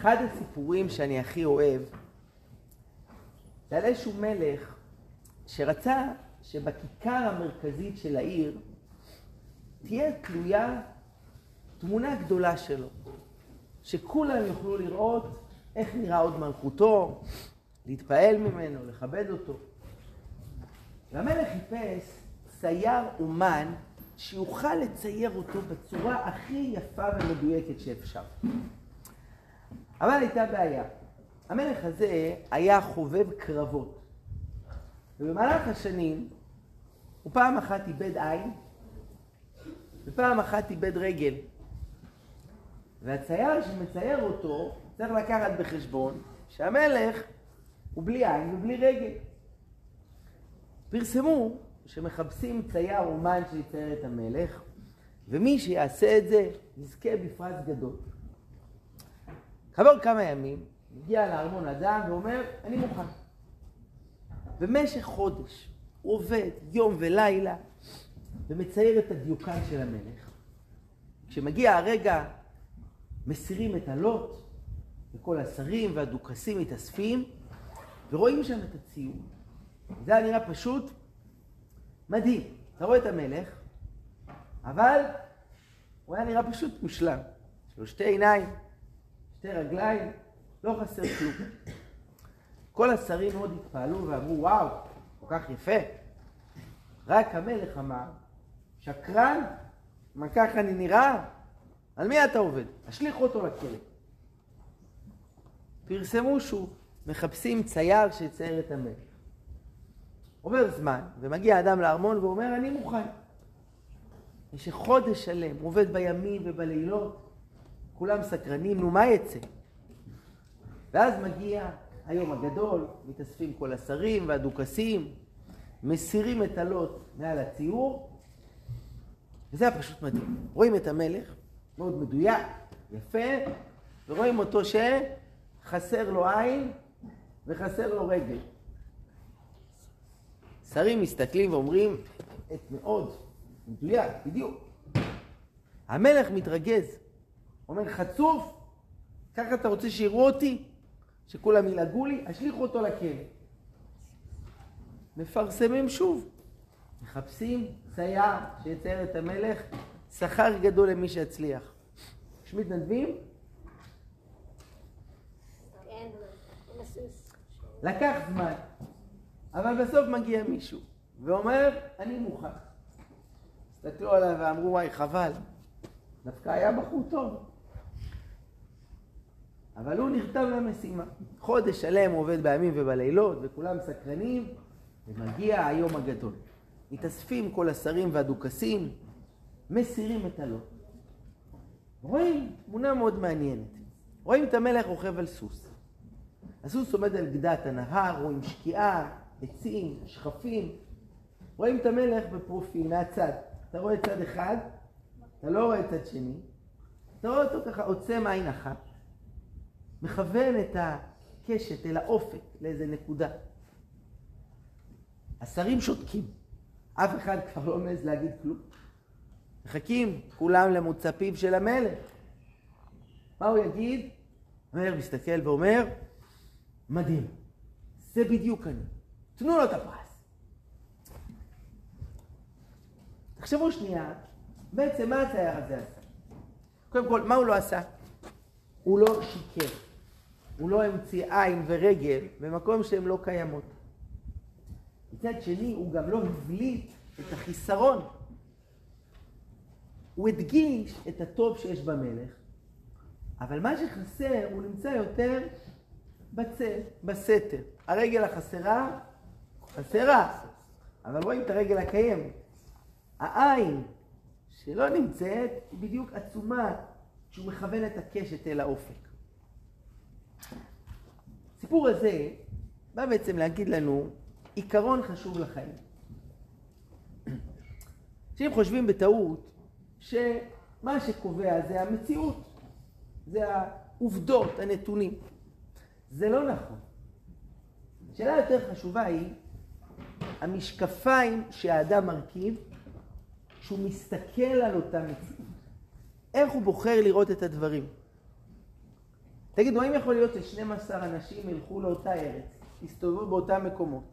אחד הסיפורים שאני הכי אוהב, זה על איזשהו מלך שרצה שבכיכר המרכזית של העיר תהיה תלויה תמונה גדולה שלו, שכולם יוכלו לראות איך נראה עוד מלכותו, להתפעל ממנו, לכבד אותו. והמלך חיפש צייר אומן שיוכל לצייר אותו בצורה הכי יפה ומדויקת שאפשר. אבל הייתה בעיה. המלך הזה היה חובב קרבות. ובמהלך השנים הוא פעם אחת איבד עין ופעם אחת איבד רגל. והצייר שמצייר אותו צריך לקחת בחשבון שהמלך הוא בלי עין ובלי רגל. פרסמו שמחפשים צייר אומן שיצייר את המלך, ומי שיעשה את זה יזכה בפרס גדול. כעבור כמה ימים, מגיע לארמון אדם ואומר, אני מוכן. במשך חודש הוא עובד יום ולילה ומצייר את הדיוקן של המלך. כשמגיע הרגע, מסירים את הלוט, וכל השרים והדוכסים מתאספים, ורואים שם את הציור. זה היה נראה פשוט מדהים. אתה רואה את המלך, אבל הוא היה נראה פשוט מושלם. יש לו שתי עיניים, שתי רגליים, לא חסר כלום. כל השרים מאוד התפעלו ואמרו, וואו, כל כך יפה. רק המלך אמר, שקרן? מה ככה אני נראה? על מי אתה עובד? השליכו אותו לכלא. פרסמו שוב, מחפשים צייר שיצייר את המלך. עובר זמן, ומגיע אדם לארמון ואומר, אני מוכן. במשך חודש שלם, עובד בימים ובלילות, כולם סקרנים, נו, מה יצא? ואז מגיע היום הגדול, מתאספים כל השרים והדוכסים, מסירים את הלוט מעל הציור, וזה היה פשוט מדהים. רואים את המלך, מאוד מדויק, יפה, ורואים אותו שחסר לו עין וחסר לו רגל. שרים מסתכלים ואומרים, את מאוד, מדויק, בדיוק. המלך מתרגז, אומר, חצוף, ככה אתה רוצה שיראו אותי? שכולם ילעגו לי? השליכו אותו לכלא. מפרסמים שוב, מחפשים צייר שיצייר את המלך, שכר גדול למי שיצליח. יש מתנדבים? לקח זמן, אבל בסוף מגיע מישהו ואומר, אני מוכן. הסתכלו עליו ואמרו, וואי, חבל, דווקא היה בחור טוב. אבל הוא נרתם למשימה. חודש שלם הוא עובד בימים ובלילות, וכולם סקרנים, ומגיע היום הגדול. מתאספים כל השרים והדוכסים, מסירים את הלוט. רואים תמונה מאוד מעניינת. רואים את המלך רוכב על סוס. הסוס עומד על גדת הנהר, רואים שקיעה, עצים, שכפים. רואים את המלך בפרופיל מהצד. אתה רואה צד אחד, אתה לא רואה צד שני. אתה רואה אותו ככה עוצם עין אחת, מכוון את הקשת אל האופק, לאיזה נקודה. השרים שותקים. אף אחד כבר לא מעז להגיד כלום. מחכים כולם למוצא של המלך. מה הוא יגיד? המלך מסתכל ואומר, מדהים, זה בדיוק אני. תנו לו את הפרס. תחשבו שנייה, בעצם מה הצייר הזה עשה? קודם כל, מה הוא לא עשה? הוא לא שיקר. הוא לא המציא עין ורגל במקום שהן לא קיימות. מצד שני, הוא גם לא הבליט את החיסרון. הוא הדגיש את הטוב שיש במלך, אבל מה שחסר, הוא נמצא יותר בצל, בסתר. הרגל החסרה, חסרה, אבל רואים את הרגל הקיימת. העין שלא נמצאת היא בדיוק עצומה כשהוא מכוון את הקשת אל האופק. הסיפור הזה בא בעצם להגיד לנו עיקרון חשוב לחיים. שאם חושבים בטעות שמה שקובע זה המציאות, זה העובדות, הנתונים. זה לא נכון. השאלה יותר חשובה היא המשקפיים שהאדם מרכיב כשהוא מסתכל על אותה מציאות. איך הוא בוחר לראות את הדברים. תגידו, האם יכול להיות ש-12 אנשים ילכו לאותה ארץ, יסתובבו באותם מקומות?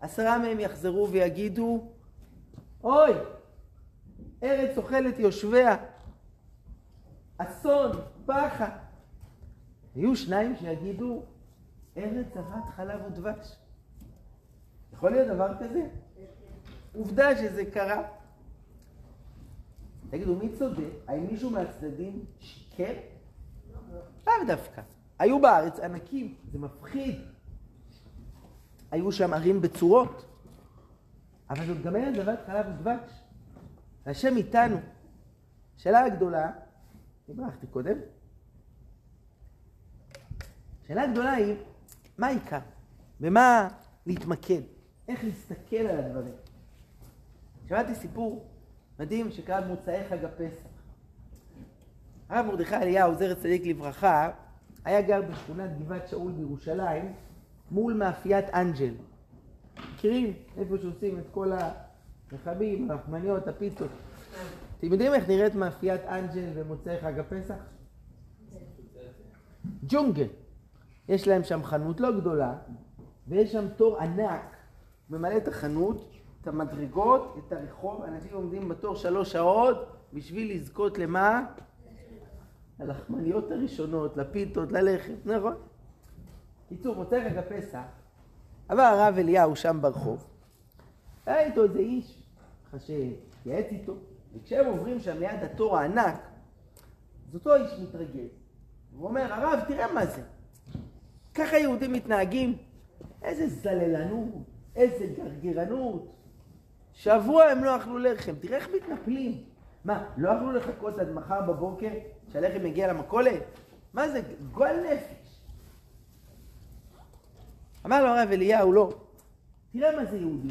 עשרה מהם יחזרו ויגידו, אוי, ארץ אוכלת יושביה, אסון, פחד. יהיו שניים שיגידו, ארץ זבת חלב ודבש. יכול להיות דבר כזה? עובדה שזה קרה. תגידו, מי צודק? האם מישהו מהצדדים שיקר? לאו דווקא. היו בארץ ענקים, זה מפחיד. היו שם ערים בצורות, אבל זאת גם אין זבת חלב ודבש. השם איתנו. השאלה הגדולה, דיברתי קודם, השאלה הגדולה היא, מה העיקר? במה להתמקד? איך להסתכל על הדברים? שמעתי סיפור מדהים שקרה במוצאי חג הפסח. הרב מרדכי אליהו, זר צדיק לברכה, היה גר בשכונת גבעת שאול בירושלים, מול מאפיית אנג'ל. מכירים? איפה שעושים את כל הרכבים, הרחמניות, הפיצות. אתם יודעים איך נראית מאפיית אנג'ל במוצאי חג הפסח? ג'ונגל. יש להם שם חנות לא גדולה, ויש שם תור ענק, ממלא את החנות, את המדרגות, את הרחוב, אנשים עומדים בתור שלוש שעות בשביל לזכות למה? ללחמניות הראשונות, לפיתות, ללחם, נכון? קיצור, מוצאי חג הפסח, עבר הרב אליהו שם ברחוב, היה איתו איזה איש, ככה שהתייעץ איתו, וכשהם עוברים שם ליד התור הענק, אז אותו איש מתרגז. הוא אומר, הרב, תראה מה זה. ככה יהודים מתנהגים? איזה זללנות, איזה גרגרנות. שבוע הם לא אכלו לחם, תראה איך מתנפלים. מה, לא אכלו לחכות עד מחר בבוקר שהלחם יגיע למכולת? מה זה, גועל נפש. אמר לו הרב אליהו, לא, תראה מה זה יהודים.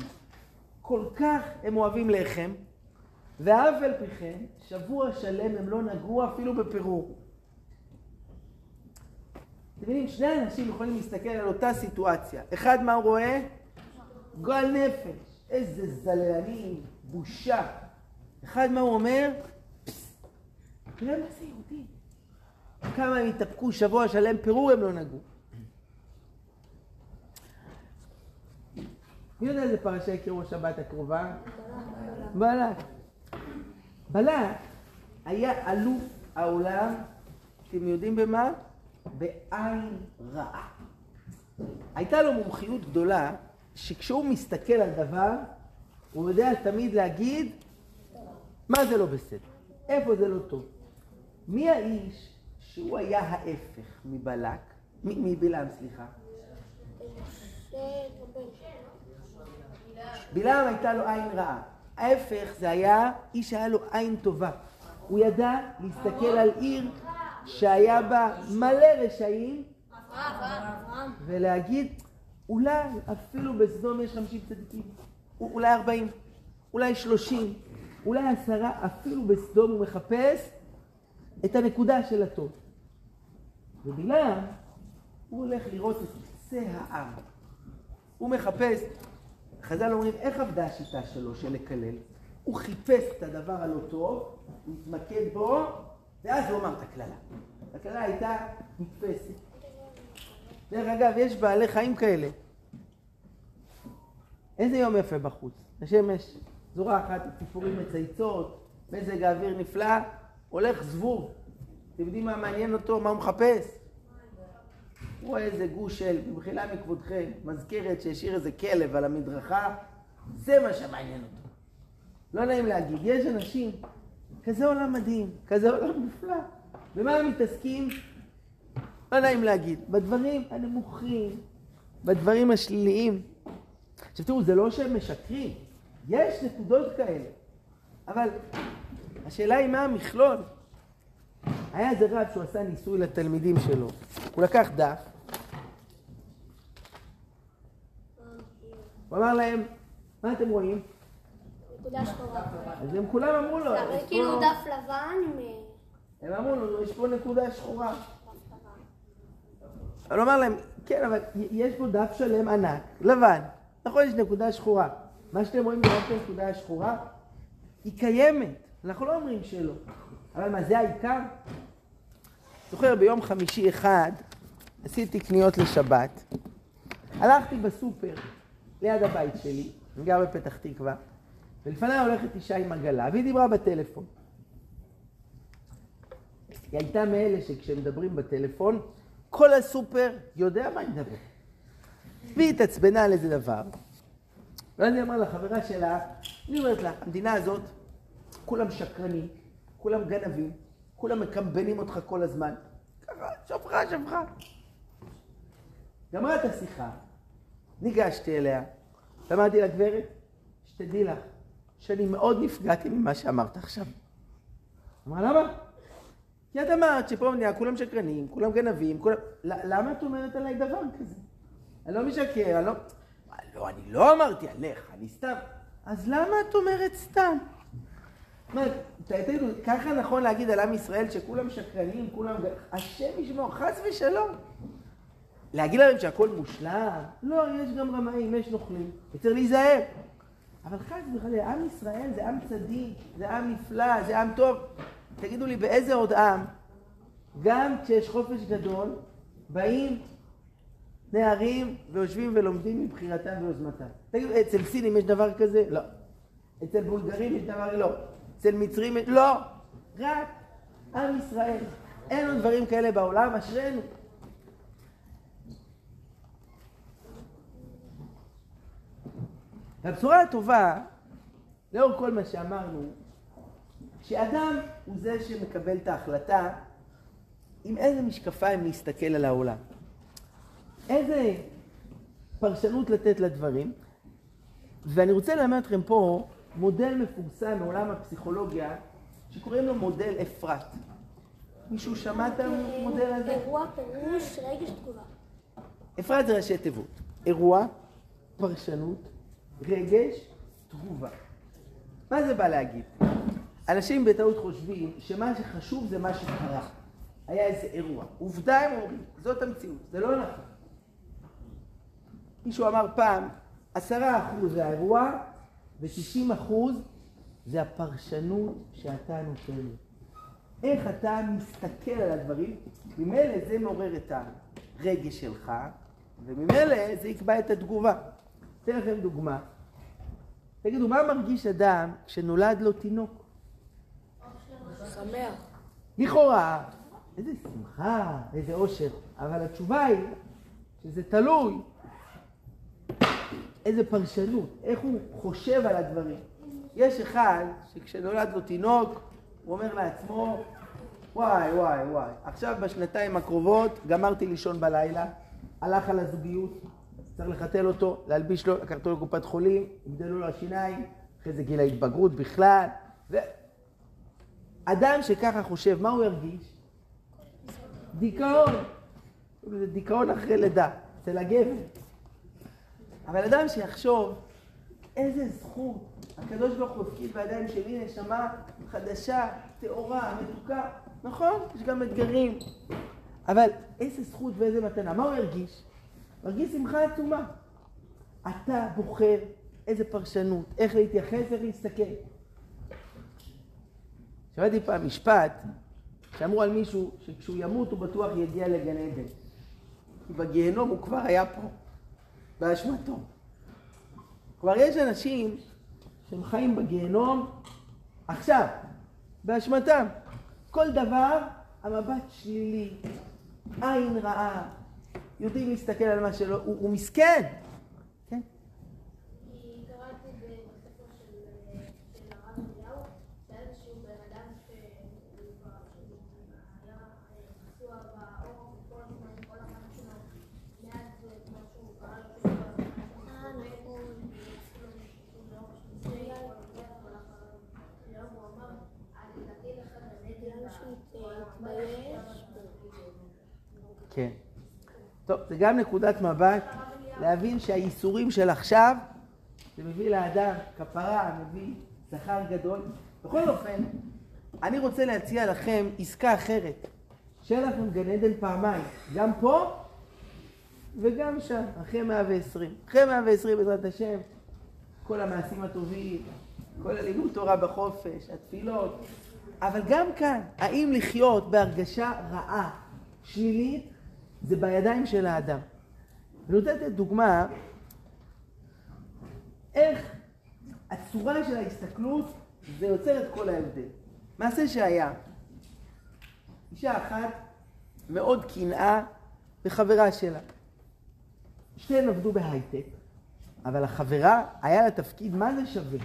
כל כך הם אוהבים לחם, ואף על פי כן, שבוע שלם הם לא נגעו אפילו בפירור. אתם מבינים, שני אנשים יכולים להסתכל על אותה סיטואציה. אחד, מה הוא רואה? גועל נפש. איזה זללנים, בושה. אחד, מה הוא אומר? תראה מה זה יהודי. כמה הם התאפקו שבוע שלם, פירור הם לא נגעו. מי יודע איזה פרשה יקראו השבת הקרובה? בלק. בלק היה אלוף העולם, אתם יודעים במה? בעין רעה. הייתה לו מומחיות גדולה, שכשהוא מסתכל על דבר, הוא יודע תמיד להגיד מה זה לא בסדר, איפה זה לא טוב. מי האיש שהוא היה ההפך מבלק, מבלעם, סליחה? בלעם הייתה לו עין רעה. ההפך זה היה איש שהיה לו עין טובה. הוא ידע להסתכל על עיר שהיה בה מלא רשעים ולהגיד אולי אפילו בסדום יש חמישים צדיקים, אולי ארבעים, אולי שלושים, אולי עשרה, אפילו בסדום הוא מחפש את הנקודה של הטוב. ובלעם הוא הולך לראות את קצה העם. הוא מחפש, חז"ל אומרים, איך עבדה השיטה שלו של לקלל? הוא חיפש את הדבר הלא טוב, הוא התמקד בו, ואז הוא אמר את הקללה. הקללה הייתה נתפסת. דרך אגב, יש בעלי חיים כאלה. איזה יום יפה בחוץ. השמש זורחת, הציפורים מצייצות, מזג האוויר נפלא, הולך זבוב. אתם יודעים מה מעניין אותו? מה הוא מחפש? הוא רואה איזה גוש של, במחילה מכבודכם, מזכרת שהשאיר איזה כלב על המדרכה, זה מה שמעניין אותו. לא נעים להגיד, יש אנשים, כזה עולם מדהים, כזה עולם נפלא. במה הם מתעסקים? לא נעים להגיד, בדברים הנמוכים, בדברים השליליים. עכשיו תראו, זה לא שהם משקרים, יש נקודות כאלה, אבל השאלה היא מה המכלול. היה איזה רב שהוא עשה ניסוי לתלמידים שלו. הוא לקח דף, הוא אמר להם, מה אתם רואים? נקודה שחורה. אז הם כולם אמרו לו, זה כאילו דף לבן. אה, הם אמרו לו, יש פה נקודה שחורה. הוא אמר להם, כן, אבל יש פה דף שלם ענק, לבן. נכון, יש נקודה שחורה. מה שאתם רואים זה רק הנקודה השחורה, היא קיימת. אנחנו לא אומרים שלא. אבל מה, זה העיקר? זוכר, ביום חמישי אחד עשיתי קניות לשבת. הלכתי בסופר ליד הבית שלי, אני גר בפתח תקווה, ולפניה הולכת אישה עם עגלה, והיא דיברה בטלפון. היא הייתה מאלה שכשמדברים בטלפון, כל הסופר יודע מה היא מדברת. והיא התעצבנה על איזה דבר. ואז היא אמרה לחברה שלה, אני אומרת לה, המדינה הזאת, כולם שקרנים, כולם גנבים, כולם מקמבנים אותך כל הזמן. ככה, שפחה. גמרה את השיחה, ניגשתי אליה, ואמרתי לה, גברת, שתדעי לך, שאני מאוד נפגעתי ממה שאמרת עכשיו. אמרה, למה? כי את אמרת שפה במדינה כולם שקרנים, כולם גנבים, כולם... למה את אומרת עליי דבר כזה? אני לא משקר, אני לא... לא, אני לא אמרתי עליך, אני סתם. אז למה את אומרת סתם? תגידו, ככה נכון להגיד על עם ישראל שכולם שקרנים, כולם... השם ישמור, חס ושלום. להגיד להם שהכל מושלם? לא, יש גם רמאים, יש נוכלים, וצריך להיזהר. אבל חס וחלילה, עם ישראל זה עם צדיק, זה עם נפלא, זה עם טוב. תגידו לי, באיזה עוד עם, גם כשיש חופש גדול, באים נערים ויושבים ולומדים מבחירתם ויוזמתם. תגידו, אצל סינים יש דבר כזה? לא. אצל בולגרים יש דבר? לא. אצל מצרים? לא. רק עם ישראל. אין עוד דברים כאלה בעולם, אשרינו. והבשורה הטובה, לאור כל מה שאמרנו, שאדם הוא זה שמקבל את ההחלטה עם איזה משקפיים להסתכל על העולם. איזה פרשנות לתת לדברים. ואני רוצה ללמד אתכם פה מודל מפורסם מעולם הפסיכולוגיה שקוראים לו מודל אפרת. מישהו שמע את המודל הזה? אירוע, פירוש, רגש, תגובה. אפרת זה ראשי תיבות. אירוע, פרשנות, רגש, תגובה. מה זה בא להגיד? אנשים בטעות חושבים שמה שחשוב זה מה שקרה. היה איזה אירוע. עובדה הם אומרים, זאת המציאות, זה לא נכון. מישהו אמר פעם, עשרה אחוז זה האירוע ושישים אחוז זה הפרשנות שאתה נותן לו. איך אתה מסתכל על הדברים, ממילא זה מעורר את הרגש שלך, וממילא זה יקבע את התגובה. אתן לכם דוגמה. תגידו, מה מרגיש אדם כשנולד לו תינוק? שמח. לכאורה, איזה שמחה, איזה אושר, אבל התשובה היא שזה תלוי איזה פרשנות, איך הוא חושב על הדברים. יש אחד שכשנולד לו תינוק, הוא אומר לעצמו, וואי, וואי, וואי, עכשיו בשנתיים הקרובות גמרתי לישון בלילה, הלך על הזוגיות, צריך לחתל אותו, להלביש לו, לקחת אותו לקופת חולים, יגדלו לו השיניים, אחרי זה גיל ההתבגרות בכלל. ו... אדם שככה חושב, מה הוא ירגיש? דיכאון. זה דיכאון אחרי לידה, אצל הגבר. אבל אדם שיחשוב, איזה זכות, הקדוש ברוך הוא הפקיד בידיים שלי נשמה חדשה, טהורה, מתוקה. נכון, יש גם אתגרים. אבל איזה זכות ואיזה מתנה. מה הוא ירגיש? הוא ירגיש שמחה עצומה. אתה בוחר איזה פרשנות, איך להתייחס, איך להסתכל. שמעתי פעם משפט שאמרו על מישהו שכשהוא ימות הוא בטוח יגיע לגן עדן. כי בגיהנום הוא כבר היה פה, באשמתו. כבר יש אנשים שהם חיים בגיהנום עכשיו, באשמתם. כל דבר, המבט שלילי, עין רעה, יודעים להסתכל על מה שלא, הוא, הוא מסכן. כן? כי קראתי בספר של של הרב אליהו, שהיה איזשהו בן אדם שהיה פצוע בעור וכל הזמן, כל החיים שלו, מאז כמו שהוא קרא לו כן. טוב, זה גם נקודת מבט להבין שהייסורים של עכשיו, זה מביא לאדם כפרה, מביא שכר גדול. בכל אופן, אני רוצה להציע לכם עסקה אחרת. שיהיה לכם גן עדן פעמיים, גם פה וגם שם, אחרי 120. אחרי 120 בעזרת השם, כל המעשים הטובים, כל הלימוד תורה בחופש, התפילות, אבל גם כאן, האם לחיות בהרגשה רעה, שלילית, זה בידיים של האדם. אני רוצה לתת דוגמה איך הצורה של ההסתכלות זה יוצר את כל ההבדל. מעשה שהיה, אישה אחת מאוד קנאה בחברה שלה. שתיהן עבדו בהייטק, אבל החברה היה לה תפקיד מה זה שווה?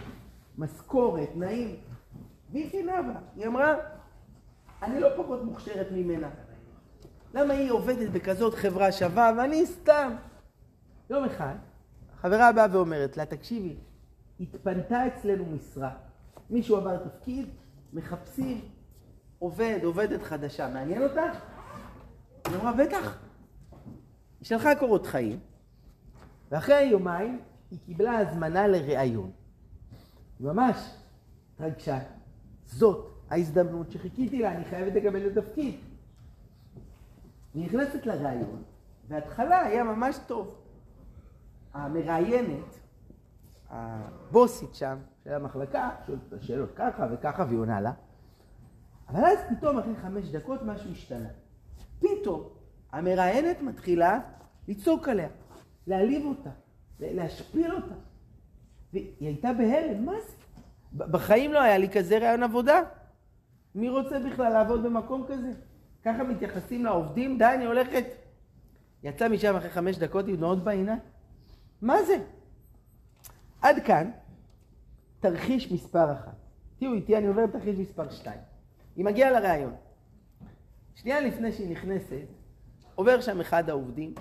משכורת, נעים. והיא קנאה בה. היא אמרה, אני לא פחות מוכשרת ממנה. למה היא עובדת בכזאת חברה שווה ואני סתם? יום אחד, החברה באה ואומרת לה, תקשיבי, התפנתה אצלנו משרה. מישהו עבר תפקיד, מחפשים עובד, עובדת חדשה. מעניין אותך? היא אמרה, בטח. היא שלחה קורות חיים, ואחרי יומיים היא קיבלה הזמנה לראיון. היא ממש התרגשה. זאת ההזדמנות שחיכיתי לה, אני חייבת לקבל את התפקיד. נכנסת לראיון, וההתחלה היה ממש טוב. המראיינת, הבוסית שם, של המחלקה, שואלת את השאלות ככה וככה, והיא עונה לה. אבל אז פתאום אחרי חמש דקות משהו השתנה. פתאום המראיינת מתחילה לצעוק עליה, להעליב אותה, להשפיל אותה. והיא הייתה בהלם, מה זה? בחיים לא היה לי כזה רעיון עבודה. מי רוצה בכלל לעבוד במקום כזה? ככה מתייחסים לעובדים? די, אני הולכת. יצא משם אחרי חמש דקות עם דמעות בעיניים. מה זה? עד כאן תרחיש מספר אחת. תראו איתי, אני עובר לתרחיש מספר שתיים. היא מגיעה לראיון. שנייה לפני שהיא נכנסת, עובר שם אחד העובדים,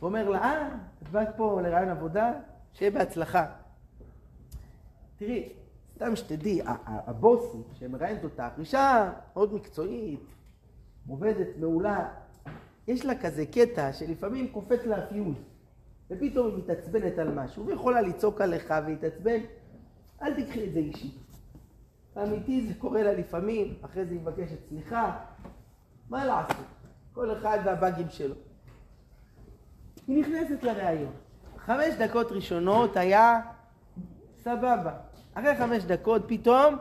ואומר לה, אה, את באת פה לראיון עבודה? שיהיה בהצלחה. תראי, סתם שתדעי, הבוסית שמראיינת אותך, אישה מאוד מקצועית, עובדת מעולה, יש לה כזה קטע שלפעמים קופץ לה הפיוז, ופתאום היא מתעצבנת על משהו, ויכולה לצעוק עליך ולהתעצבן, אל תקחי את זה אישי. אמיתי זה קורה לה לפעמים, אחרי זה היא מבקשת סליחה, מה לעשות? כל אחד והבאגים שלו. היא נכנסת לראיון. חמש דקות ראשונות היה סבבה. אחרי חמש דקות פתאום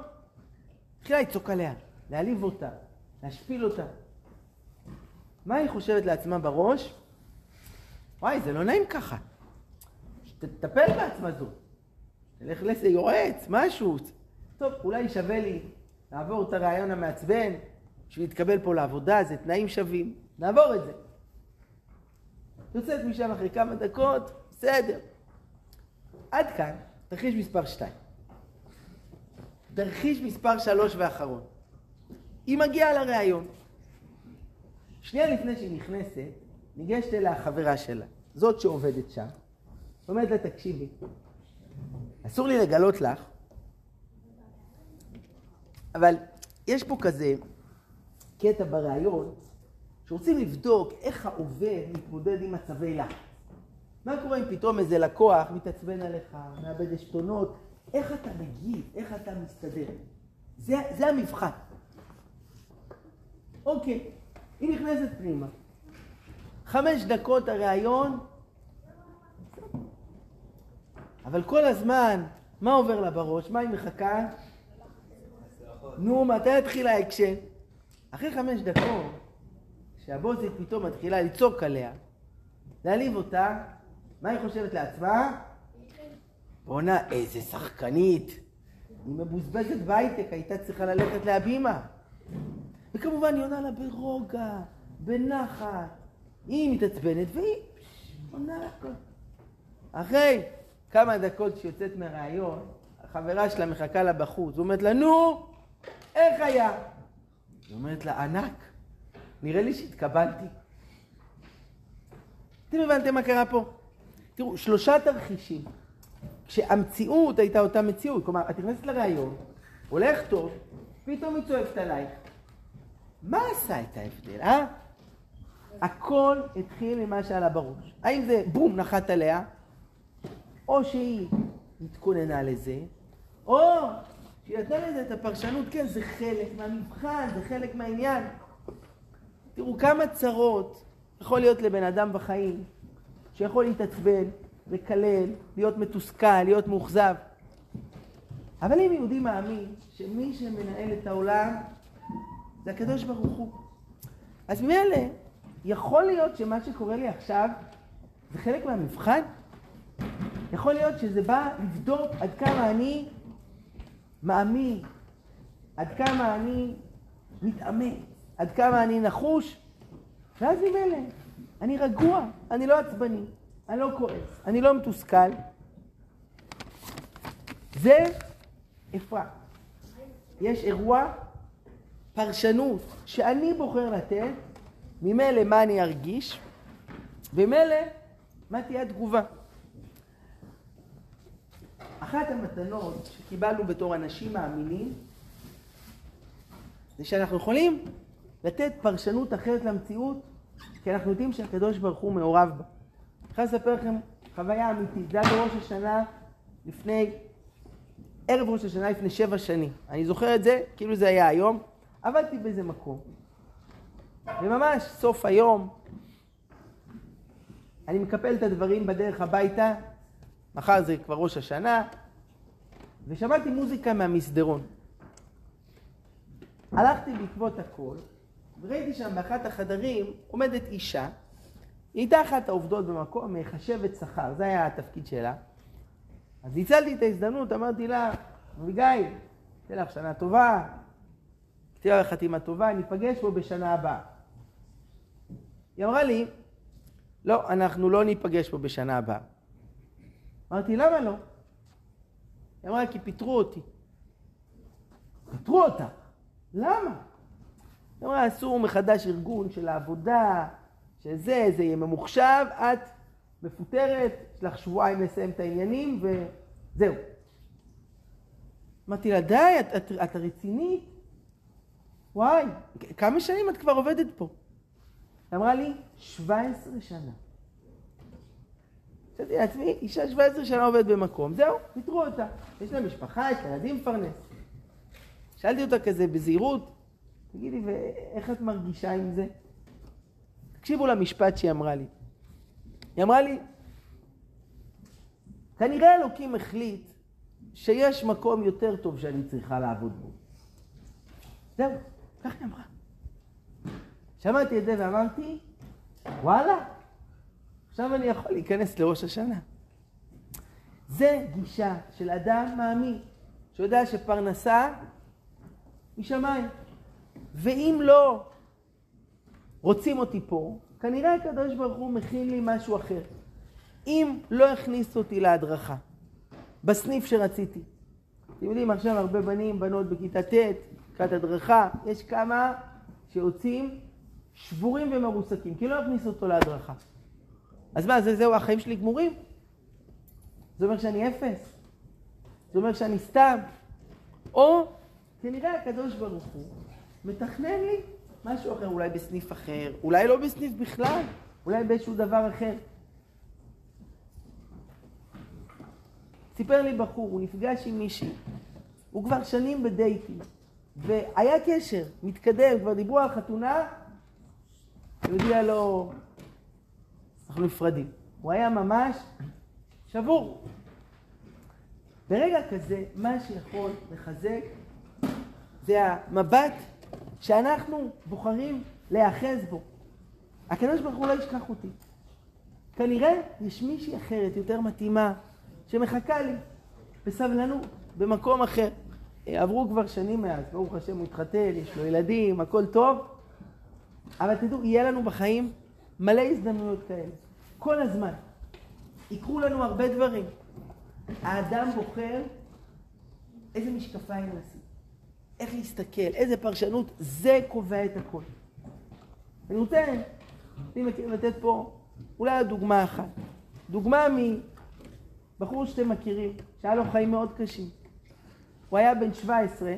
התחילה לצעוק עליה, להעליב אותה, להשפיל אותה. מה היא חושבת לעצמה בראש? וואי, זה לא נעים ככה. תטפל בעצמה זו. תלך לאיזה יועץ, משהו. טוב, אולי שווה לי לעבור את הרעיון המעצבן בשביל להתקבל פה לעבודה, זה תנאים שווים. נעבור את זה. יוצאת משם אחרי כמה דקות, בסדר. עד כאן, תרחיש מספר 2. תרחיש מספר 3 ואחרון. היא מגיעה לראיון. שנייה לפני שהיא נכנסת, ניגשת אליה החברה שלה, זאת שעובדת שם, אומרת לה, תקשיבי, אסור לי לגלות לך, אבל יש פה כזה קטע בריאיון, שרוצים לבדוק איך העובד מתמודד עם מצבי לחץ. מה קורה אם פתאום איזה לקוח מתעצבן עליך, מאבד עשתונות, איך אתה מגיב, איך אתה מסתדר. זה, זה המבחן. אוקיי, היא נכנסת פנימה. חמש דקות הראיון, אבל כל הזמן, מה עובר לה בראש? מה היא מחכה? נו, מתי יתחיל האקשן? אחרי חמש דקות, כשהבוסית פתאום מתחילה לצעוק עליה, להעליב אותה, מה היא חושבת לעצמה? בואנה, איזה שחקנית. היא מבוזבזת בהייטק, הייתה צריכה ללכת להבימה. וכמובן היא עונה לה ברוגע, בנחת. היא מתעצבנת והיא עונה לה הכל. אחרי כמה דקות שיוצאת מהראיון, החברה שלה מחכה לה בחוץ, אומרת לה, נו, איך היה? היא אומרת לה, ענק, נראה לי שהתקבלתי. אתם הבנתם מה קרה פה? תראו, שלושה תרחישים. כשהמציאות הייתה אותה מציאות, כלומר, את נכנסת לראיון, הולך טוב, פתאום היא צועקת עלייך. מה עשה את ההבדל, אה? הכל התחיל ממה שעלה בראש. האם זה בום, נחת עליה, או שהיא התכוננה לזה, או שהיא נתנה לזה את הפרשנות, כן, זה חלק מהמבחן, זה חלק מהעניין. תראו כמה צרות יכול להיות לבן אדם בחיים, שיכול להתעצבן, לקלל, להיות מתוסכל, להיות מאוכזב. אבל אם יהודי מאמין שמי שמנהל את העולם זה הקדוש ברוך הוא. אז ממילא, יכול להיות שמה שקורה לי עכשיו זה חלק מהמבחן? יכול להיות שזה בא לבדוק עד כמה אני מאמין, עד כמה אני מתאמץ, עד כמה אני נחוש, ואז ממילא, אני רגוע, אני לא עצבני, אני לא כועס, אני לא מתוסכל. זה אפרת. יש אירוע פרשנות שאני בוחר לתת, ממילא מה אני ארגיש, וממילא מה תהיה התגובה. אחת המתנות שקיבלנו בתור אנשים מאמינים זה שאנחנו יכולים לתת פרשנות אחרת למציאות כי אנחנו יודעים שהקדוש ברוך הוא מעורב בה. אני יכול לספר לכם חוויה אמיתית. זה היה בראש השנה לפני, ערב ראש השנה לפני שבע שנים. אני זוכר את זה כאילו זה היה היום. עבדתי באיזה מקום. וממש סוף היום, אני מקפל את הדברים בדרך הביתה, מחר זה כבר ראש השנה, ושמעתי מוזיקה מהמסדרון. הלכתי בעקבות הכל, וראיתי שם באחת החדרים עומדת אישה, היא הייתה אחת העובדות במקום, מחשבת שכר, זה היה התפקיד שלה. אז ניצלתי את ההזדמנות, אמרתי לה, אביגיל, תהיה לך שנה טובה, לך חתימה טובה, ניפגש פה בשנה הבאה. היא אמרה לי, לא, אנחנו לא ניפגש פה בשנה הבאה. אמרתי, למה לא? היא אמרה, כי פיטרו אותי. פיטרו אותה. למה? היא אמרה, עשו מחדש ארגון של העבודה, שזה, זה יהיה ממוחשב, את מפוטרת, יש לך שבועיים לסיים את העניינים וזהו. אמרתי לה, די, את, את, את רצינית? וואי, כמה שנים את כבר עובדת פה? היא אמרה לי, 17 שנה. חשבתי לעצמי, אישה 17 שנה עובדת במקום, זהו, פיטרו אותה. יש לה משפחה, יש לה ילדים מפרנס. שאלתי אותה כזה בזהירות, תגידי, ואיך את מרגישה עם זה? תקשיבו למשפט שהיא אמרה לי. היא אמרה לי, כנראה אלוקים החליט שיש מקום יותר טוב שאני צריכה לעבוד בו. זהו, כך היא אמרה. שמעתי את זה ואמרתי, וואלה, עכשיו אני יכול להיכנס לראש השנה. זה גישה של אדם מאמין, שיודע שפרנסה משמיים. ואם לא רוצים אותי פה, כנראה הקדוש ברוך הוא מכין לי משהו אחר. אם לא הכניס אותי להדרכה, בסניף שרציתי. אתם יודעים, עכשיו הרבה בנים, בנות בכיתה ט', לקראת הדרכה, יש כמה שיוצאים שבורים ומרוסקים, כי לא הכניסו אותו להדרכה. אז מה, זה, זהו, החיים שלי גמורים? זה אומר שאני אפס? זה אומר שאני סתם? או כנראה הקדוש ברוך הוא מתכנן לי משהו אחר, אולי בסניף אחר, אולי לא בסניף בכלל, אולי באיזשהו דבר אחר. סיפר לי בחור, הוא נפגש עם מישהי, הוא כבר שנים בדייטים, והיה קשר, מתקדם, כבר דיברו על חתונה, הוא הודיע לו, אנחנו נפרדים. הוא היה ממש שבור. ברגע כזה, מה שיכול לחזק זה המבט שאנחנו בוחרים להיאחז בו. הקדוש ברוך הוא לא ישכח אותי. כנראה יש מישהי אחרת, יותר מתאימה, שמחכה לי בסבלנות, במקום אחר. עברו כבר שנים מאז, ברוך השם הוא התחתן, יש לו ילדים, הכל טוב, אבל תדעו, יהיה לנו בחיים מלא הזדמנויות כאלה. כל הזמן. יקרו לנו הרבה דברים. האדם בוחר איזה משקפיים לשים, איך להסתכל, איזה פרשנות, זה קובע את הכל. אני רוצה, לתת פה אולי דוגמה אחת. דוגמה מבחור שאתם מכירים, שהיה לו חיים מאוד קשים. הוא היה בן 17,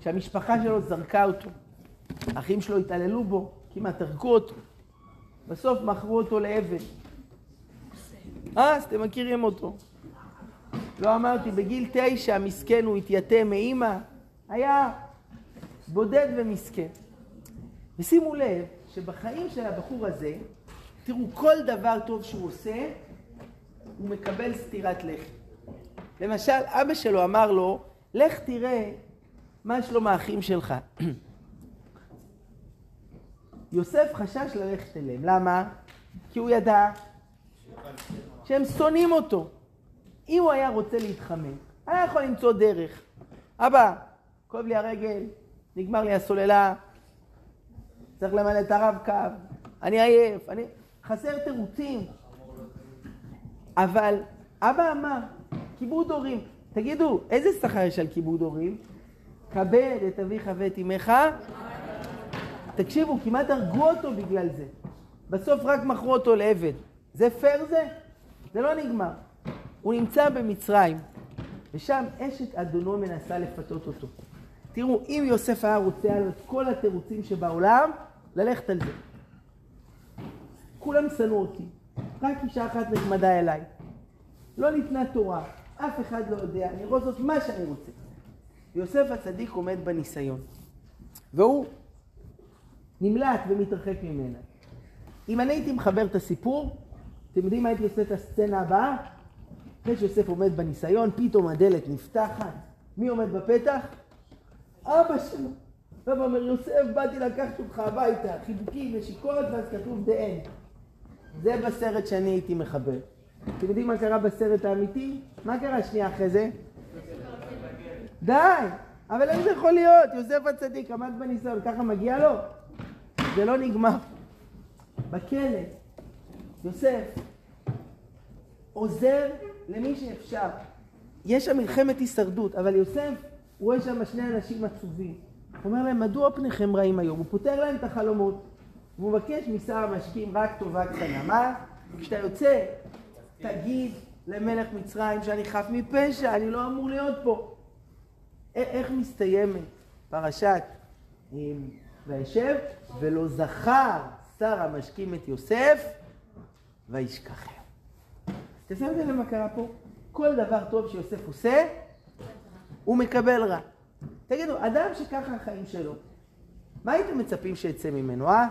כשהמשפחה שלו זרקה אותו. האחים שלו התעללו בו, כמעט הרגו אותו. בסוף מכרו אותו לאבן. אה, אז אתם מכירים אותו. לא אמרתי, בגיל תשע, מסכן, הוא התייתם מאימא. היה בודד ומסכן. ושימו לב שבחיים של הבחור הזה, תראו, כל דבר טוב שהוא עושה, הוא מקבל סטירת לחי. למשל, אבא שלו אמר לו, לך תראה מה שלום האחים שלך. יוסף חשש ללכת אליהם. למה? כי הוא ידע שהם שונאים אותו. אם הוא היה רוצה להתחמק, היה יכול למצוא דרך. אבא, כואב לי הרגל, נגמר לי הסוללה, צריך למלא את הרב-קו, אני עייף, אני... חסר תירוצים. אבל אבא אמר, כיבוד הורים. תגידו, איזה שכר יש על כיבוד הורים? כבד את אביך ואת אמך. תקשיבו, כמעט הרגו אותו בגלל זה. בסוף רק מכרו אותו לעבד. זה פייר זה? זה לא נגמר. הוא נמצא במצרים, ושם אשת אדונו מנסה לפתות אותו. תראו, אם יוסף היה רוצה על כל התירוצים שבעולם, ללכת על זה. כולם שנאו אותי, רק אישה אחת נחמדה אליי. לא ניתנה תורה, אף אחד לא יודע, אני יכול לעשות מה שאני רוצה. יוסף הצדיק עומד בניסיון, והוא נמלט ומתרחק ממנה. אם אני הייתי מחבר את הסיפור, אתם יודעים מה הייתי עושה את הסצנה הבאה? אחרי שיוסף עומד בניסיון, פתאום הדלת נפתחת. מי עומד בפתח? אבא שלו. אבא אומר, יוסף, באתי לקחת אותך הביתה, חיבוקים, נשיקות, ואז כתוב The end. זה בסרט שאני הייתי מחבר. אתם יודעים מה קרה בסרט האמיתי? מה קרה שנייה אחרי זה? די! אבל איך זה יכול להיות? יוסף הצדיק עמד בניסיון, ככה מגיע לו? זה לא נגמר. בכלא, יוסף עוזר למי שאפשר. יש שם מלחמת הישרדות, אבל יוסף רואה שם שני אנשים עצובים. הוא אומר להם, מדוע פניכם רעים היום? הוא פותר להם את החלומות. והוא מבקש משר המשקיעים רק טובה קטנה. מה? כשאתה יוצא, תגיד למלך מצרים שאני חף מפשע, אני לא אמור להיות פה. איך מסתיימת פרשת וישב? ולא זכר שר המשקים את יוסף וישכחם. תשימו לב מה קרה פה. כל דבר טוב שיוסף עושה, הוא מקבל רע. תגידו, אדם שככה החיים שלו, מה הייתם מצפים שיצא ממנו, אה?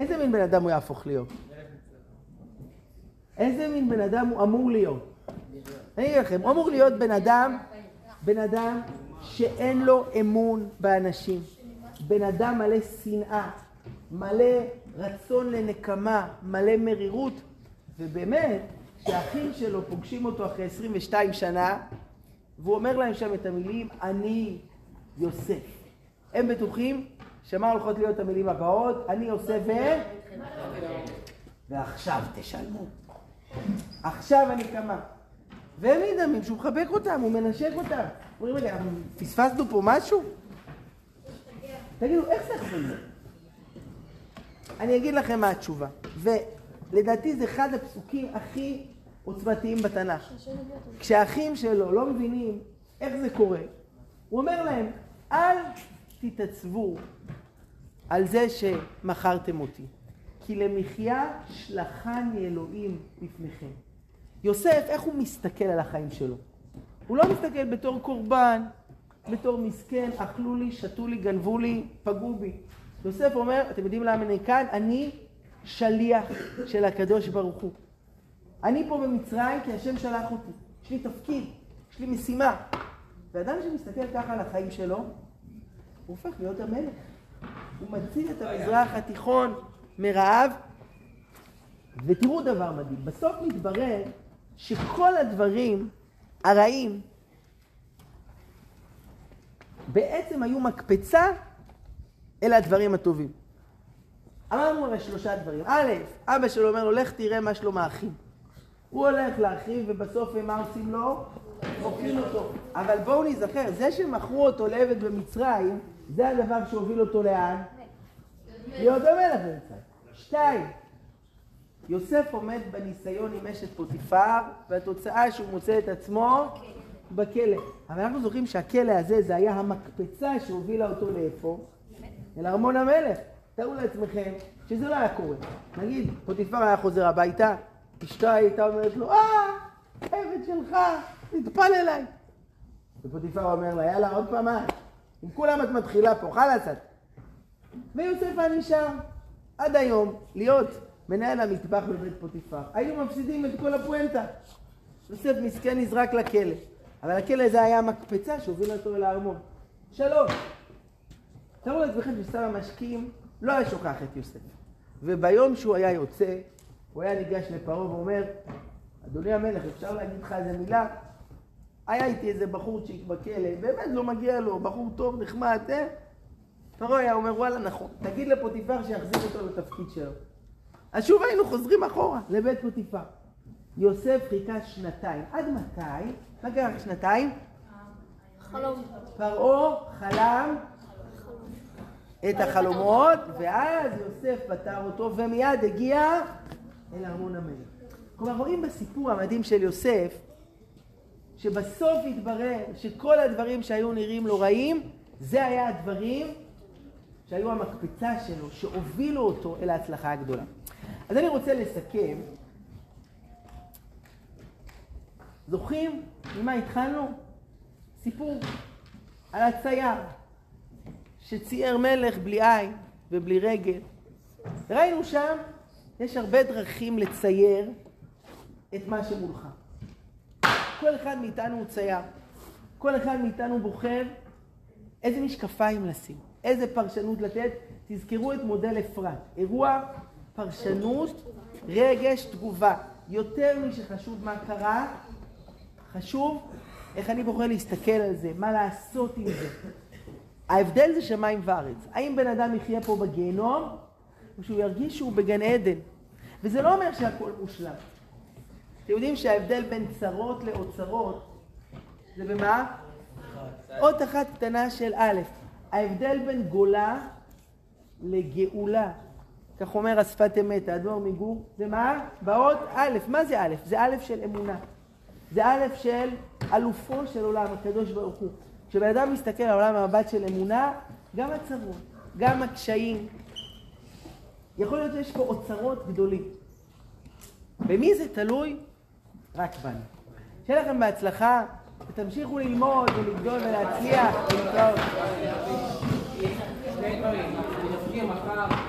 איזה מין בן אדם הוא יהפוך להיות? איזה מין בן אדם הוא אמור להיות? אני אגיד לכם, הוא אמור להיות בן אדם, בן אדם שאין לו אמון באנשים. בן אדם מלא שנאה, מלא רצון לנקמה, מלא מרירות, ובאמת, כשהאחים שלו פוגשים אותו אחרי 22 שנה, והוא אומר להם שם את המילים, אני יוסף. הם בטוחים שמה הולכות להיות המילים הבאות? אני יוסף ו... ועכשיו תשלמו. עכשיו אני קמה. והם נדהמים שהוא מחבק אותם, הוא מנשק אותם. אומרים, רגע, פספסנו פה משהו? תגידו, איך זה יכול? אני אגיד לכם מה התשובה. ולדעתי זה אחד הפסוקים הכי עוצמתיים בתנ"ך. כשהאחים שלו לא מבינים איך זה קורה, הוא אומר להם, אל תתעצבו על זה שמכרתם אותי, כי למחיה שלחני אלוהים בפניכם. יוסף, איך הוא מסתכל על החיים שלו? הוא לא מסתכל בתור קורבן, בתור מסכן, אכלו לי, שתו לי, גנבו לי, פגעו בי. יוסף אומר, אתם יודעים למה אני כאן? אני שליח של הקדוש ברוך הוא. אני פה במצרים כי השם שלח אותי. יש לי תפקיד, יש לי משימה. ואדם שמסתכל ככה על החיים שלו, הוא הופך להיות המלך. הוא מציל את המזרח התיכון מרעב. ותראו דבר מדהים, בסוף מתברר שכל הדברים הרעים בעצם היו מקפצה אל הדברים הטובים. אמרנו הרי שלושה דברים. א', אבא שלו אומר לו, לך תראה מה שלום האחים. הוא הולך לאחיו ובסוף מה עושים לו? אוכלים אותו. אבל בואו נזכר, זה שמכרו אותו לעבד במצרים, זה הדבר שהוביל אותו לאן? להיות המלך במצרים. שתיים, יוסף עומד בניסיון עם אשת פוטיפר, והתוצאה שהוא מוצא את עצמו בכלא. אבל אנחנו זוכרים שהכלא הזה, זה היה המקפצה שהובילה אותו לאיפה? אל ארמון המלך. תארו לעצמכם שזה לא היה קורה. נגיד, פוטיפר היה חוזר הביתה, אשתו הייתה אומרת לו, אה, עבד שלך, נטפל אליי. ופוטיפר אומר לה, יאללה, עוד פעם. עם כולם את מתחילה פה, חלאסת. ויוסף היה נשאר עד היום להיות מנהל המטבח בבית פוטיפר. היינו מפסידים את כל הפואנטה. יוסף מסכן נזרק לכלא, אבל הכלא הזה היה מקפצה שהובילה אותו אל הארמון. שלוש. תארו לעצמכם ששר המשקים לא היה שוכח את יוסף. וביום שהוא היה יוצא, הוא היה ניגש לפרעה ואומר, אדוני המלך, אפשר להגיד לך איזה מילה? היה איתי איזה בחורצ'יק בכלא, באמת לא מגיע לו, בחור טוב, נחמד, אה? פרעה היה אומר, וואלה, נכון, תגיד לפוטיפר שיחזיר אותו לתפקיד שלו. אז שוב היינו חוזרים אחורה, לבית פוטיפר. יוסף חיכה שנתיים. עד מתי? מה קרה שנתיים? חלום. פרעה חלם את החלומות, ואז יוסף פתר אותו, ומיד הגיע אל ארמון המלך. כלומר, רואים בסיפור המדהים של יוסף, שבסוף התברר שכל הדברים שהיו נראים לו רעים, זה היה הדברים שהיו המקפצה שלו, שהובילו אותו אל ההצלחה הגדולה. אז אני רוצה לסכם. זוכרים ממה התחלנו? סיפור על הצייר שצייר מלך בלי עין ובלי רגל. ראינו שם, יש הרבה דרכים לצייר את מה שמולך. כל אחד מאיתנו הוא צייר. כל אחד מאיתנו בוחר איזה משקפיים לשים, איזה פרשנות לתת. תזכרו את מודל אפרת. אירוע, פרשנות, רגש, תגובה. יותר משחשוב מה קרה, חשוב איך אני בוחר להסתכל על זה, מה לעשות עם זה. ההבדל זה שמיים וארץ. האם בן אדם יחיה פה בגיהנום, או שהוא ירגיש שהוא בגן עדן. וזה לא אומר שהכל מושלם. אתם יודעים שההבדל בין צרות לאוצרות זה במה? אות אחת קטנה של א', ההבדל בין גולה לגאולה, כך אומר השפת אמת, האדמו"ר מגור, זה מה? באות א', מה זה א'? זה א' של אמונה. זה א' של אלופו של עולם, הקדוש ברוך הוא. כשבן אדם מסתכל על עולם המבט של אמונה, גם הצרות, גם הקשיים. יכול להיות שיש פה אוצרות גדולים. במי זה תלוי? רק בנו. שיהיה לכם בהצלחה, ותמשיכו ללמוד ולגדול ולהצליח. להתראות.